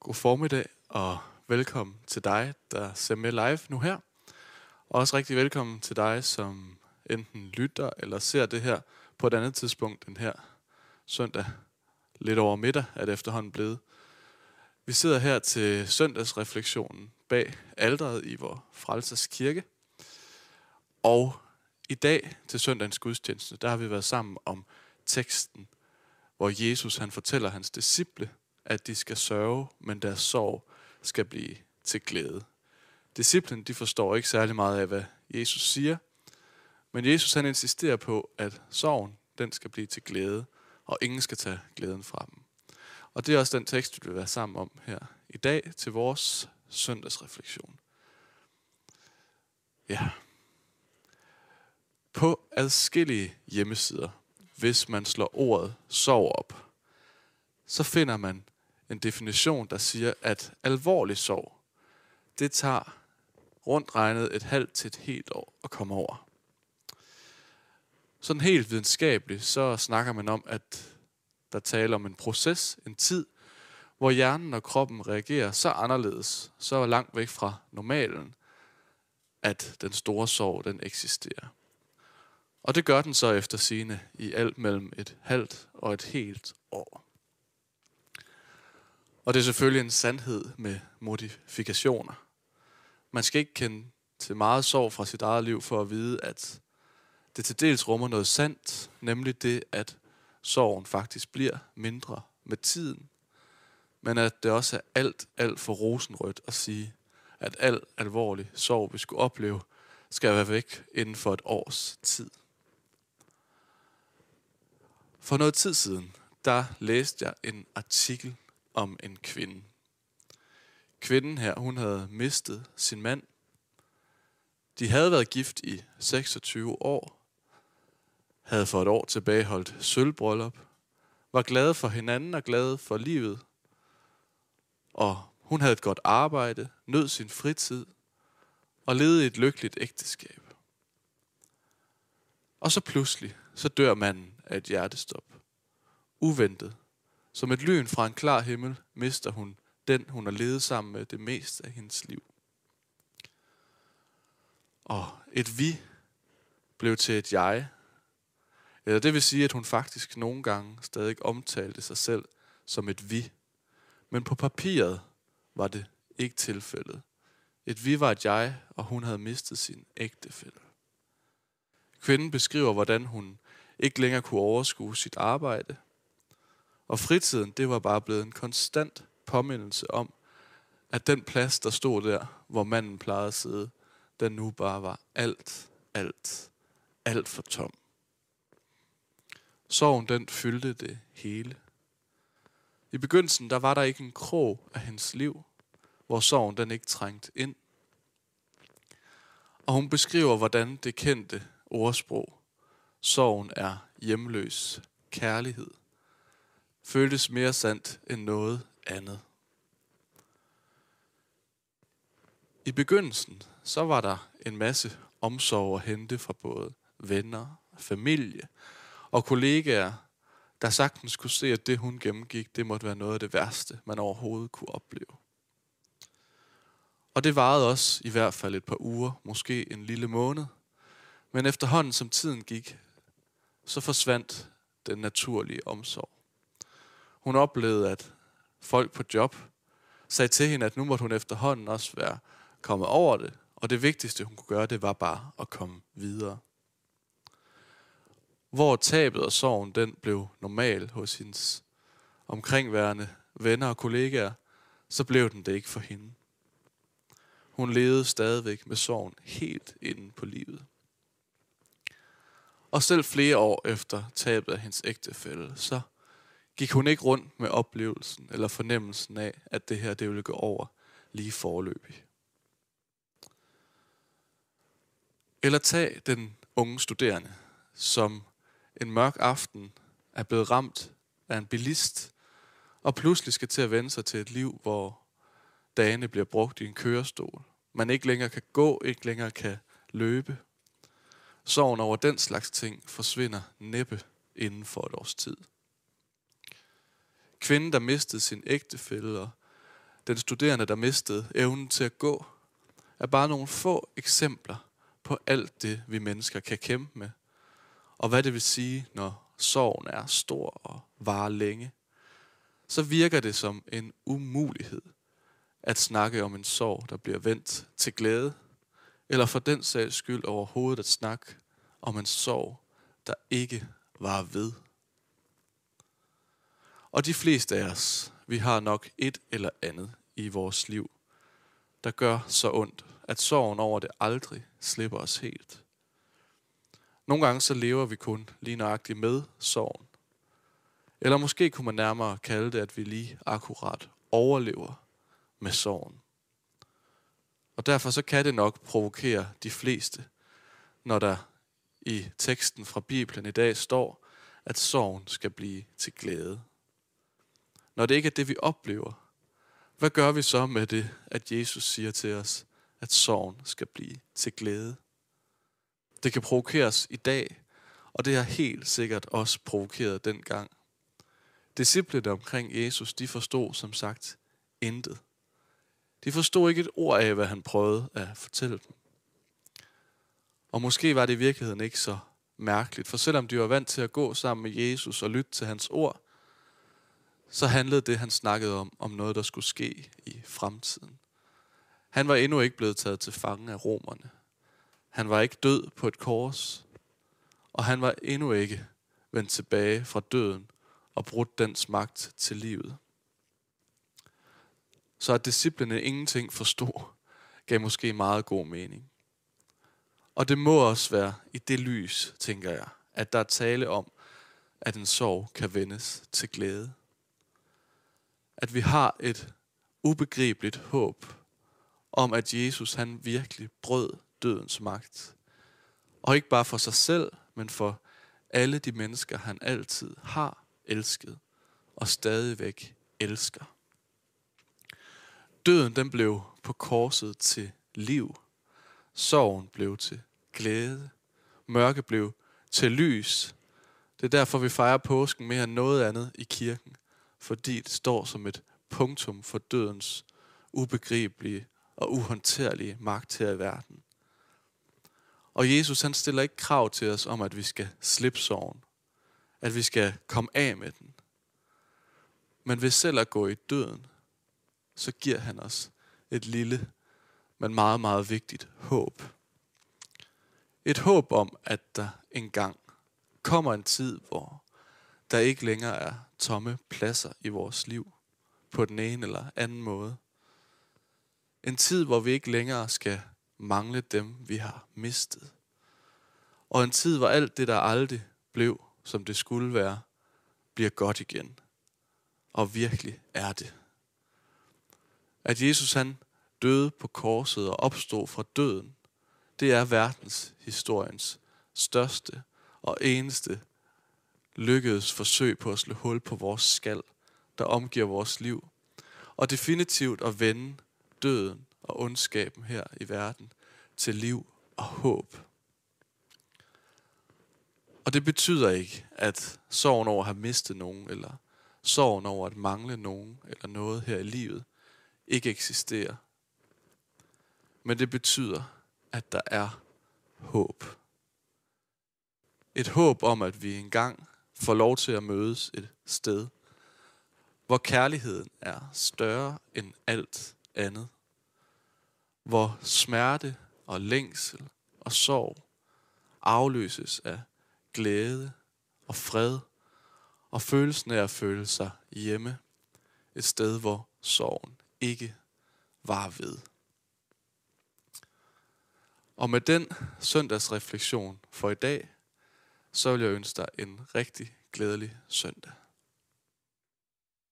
God formiddag og velkommen til dig, der ser med live nu her. Og også rigtig velkommen til dig, som enten lytter eller ser det her på et andet tidspunkt end her søndag. Lidt over middag er det efterhånden blevet. Vi sidder her til søndagsreflektionen bag alderet i vores frelsers kirke. Og i dag til søndagens gudstjeneste, der har vi været sammen om teksten, hvor Jesus han fortæller hans disciple, at de skal sørge, men deres sorg skal blive til glæde. Disciplen de forstår ikke særlig meget af, hvad Jesus siger, men Jesus han insisterer på, at sorgen den skal blive til glæde, og ingen skal tage glæden fra dem. Og det er også den tekst, vi vil være sammen om her i dag til vores søndagsreflektion. Ja. På adskillige hjemmesider, hvis man slår ordet sorg op, så finder man en definition, der siger, at alvorlig sorg, det tager rundt regnet et halvt til et helt år at komme over. Sådan helt videnskabeligt, så snakker man om, at der taler om en proces, en tid, hvor hjernen og kroppen reagerer så anderledes, så langt væk fra normalen, at den store sorg, den eksisterer. Og det gør den så efter sine i alt mellem et halvt og et helt år. Og det er selvfølgelig en sandhed med modifikationer. Man skal ikke kende til meget sorg fra sit eget liv for at vide, at det til dels rummer noget sandt, nemlig det, at sorgen faktisk bliver mindre med tiden, men at det også er alt, alt for rosenrødt at sige, at al alvorlig sorg, vi skulle opleve, skal være væk inden for et års tid. For noget tid siden, der læste jeg en artikel om en kvinde. Kvinden her, hun havde mistet sin mand. De havde været gift i 26 år, havde for et år tilbage holdt sølvbryllup, var glade for hinanden og glade for livet. Og hun havde et godt arbejde, nød sin fritid og levede et lykkeligt ægteskab. Og så pludselig, så dør manden af et hjertestop. Uventet. Som et lyn fra en klar himmel mister hun den, hun har levet sammen med det meste af hendes liv. Og et vi blev til et jeg. Eller det vil sige, at hun faktisk nogle gange stadig omtalte sig selv som et vi. Men på papiret var det ikke tilfældet. Et vi var et jeg, og hun havde mistet sin ægtefælle. Kvinden beskriver, hvordan hun ikke længere kunne overskue sit arbejde, og fritiden, det var bare blevet en konstant påmindelse om, at den plads, der stod der, hvor manden plejede at sidde, den nu bare var alt, alt, alt for tom. Sorgen, den fyldte det hele. I begyndelsen, der var der ikke en krog af hendes liv, hvor sorgen den ikke trængte ind. Og hun beskriver, hvordan det kendte ordsprog, sorgen er hjemløs kærlighed, føltes mere sandt end noget andet. I begyndelsen, så var der en masse omsorg at hente fra både venner, familie og kollegaer, der sagtens kunne se, at det hun gennemgik, det måtte være noget af det værste, man overhovedet kunne opleve. Og det varede også i hvert fald et par uger, måske en lille måned. Men efterhånden som tiden gik, så forsvandt den naturlige omsorg. Hun oplevede, at folk på job sagde til hende, at nu måtte hun efterhånden også være kommet over det, og det vigtigste, hun kunne gøre, det var bare at komme videre. Hvor tabet og sorgen, den blev normal hos hendes omkringværende venner og kollegaer, så blev den det ikke for hende. Hun levede stadigvæk med sorgen helt inde på livet. Og selv flere år efter tabet af hendes ægtefælle, så gik hun ikke rundt med oplevelsen eller fornemmelsen af, at det her det ville gå over lige forløbig. Eller tag den unge studerende, som en mørk aften er blevet ramt af en bilist, og pludselig skal til at vende sig til et liv, hvor dagene bliver brugt i en kørestol. Man ikke længere kan gå, ikke længere kan løbe. Sorgen over den slags ting forsvinder næppe inden for et års tid. Kvinden, der mistede sin ægtefælle og den studerende, der mistede evnen til at gå, er bare nogle få eksempler på alt det, vi mennesker kan kæmpe med, og hvad det vil sige, når sorgen er stor og varer længe, så virker det som en umulighed at snakke om en sorg, der bliver vendt til glæde, eller for den sags skyld overhovedet at snakke om en sorg, der ikke var ved. Og de fleste af os, vi har nok et eller andet i vores liv, der gør så ondt, at sorgen over det aldrig slipper os helt. Nogle gange så lever vi kun lige nøjagtigt med sorgen. Eller måske kunne man nærmere kalde det, at vi lige akkurat overlever med sorgen. Og derfor så kan det nok provokere de fleste, når der i teksten fra Bibelen i dag står, at sorgen skal blive til glæde. Når det ikke er det, vi oplever, hvad gør vi så med det, at Jesus siger til os, at sorgen skal blive til glæde? Det kan provokeres i dag, og det har helt sikkert også provokeret dengang. Disciplene omkring Jesus, de forstod som sagt intet. De forstod ikke et ord af, hvad han prøvede at fortælle dem. Og måske var det i virkeligheden ikke så mærkeligt, for selvom de var vant til at gå sammen med Jesus og lytte til hans ord, så handlede det, han snakkede om, om noget, der skulle ske i fremtiden. Han var endnu ikke blevet taget til fange af romerne. Han var ikke død på et kors, og han var endnu ikke vendt tilbage fra døden og brudt dens magt til livet. Så at disciplene ingenting forstod, gav måske meget god mening. Og det må også være i det lys, tænker jeg, at der er tale om, at en sorg kan vendes til glæde. At vi har et ubegribeligt håb om, at Jesus han virkelig brød dødens magt. Og ikke bare for sig selv, men for alle de mennesker, han altid har elsket og stadigvæk elsker. Døden den blev på korset til liv. Sorgen blev til glæde. Mørke blev til lys. Det er derfor, vi fejrer påsken mere end noget andet i kirken. Fordi det står som et punktum for dødens ubegribelige og uhåndterlige magt her i verden. Og Jesus han stiller ikke krav til os om, at vi skal slippe sorgen. At vi skal komme af med den. Men ved selv at gå i døden, så giver han os et lille, men meget, meget vigtigt håb. Et håb om, at der engang kommer en tid, hvor der ikke længere er tomme pladser i vores liv, på den ene eller anden måde. En tid, hvor vi ikke længere skal mangle dem, vi har mistet. Og en tid, hvor alt det, der aldrig blev, som det skulle være, bliver godt igen. Og virkelig er det. At Jesus han døde på korset og opstod fra døden, det er verdens historiens største og eneste lykkedes forsøg på at slå hul på vores skal, der omgiver vores liv. Og definitivt at vende døden og ondskaben her i verden til liv og håb. Og det betyder ikke, at sorgen over at have mistet nogen, eller sorgen over at mangle nogen, eller noget her i livet, ikke eksisterer. Men det betyder, at der er håb. Et håb om, at vi engang får lov til at mødes et sted, hvor kærligheden er større end alt andet. Hvor smerte og længsel og sorg afløses af glæde og fred og følelsen af at føle sig hjemme. Et sted, hvor sorgen ikke var ved. Og med den søndagsreflektion for i dag, så vil jeg ønske dig en rigtig glædelig søndag.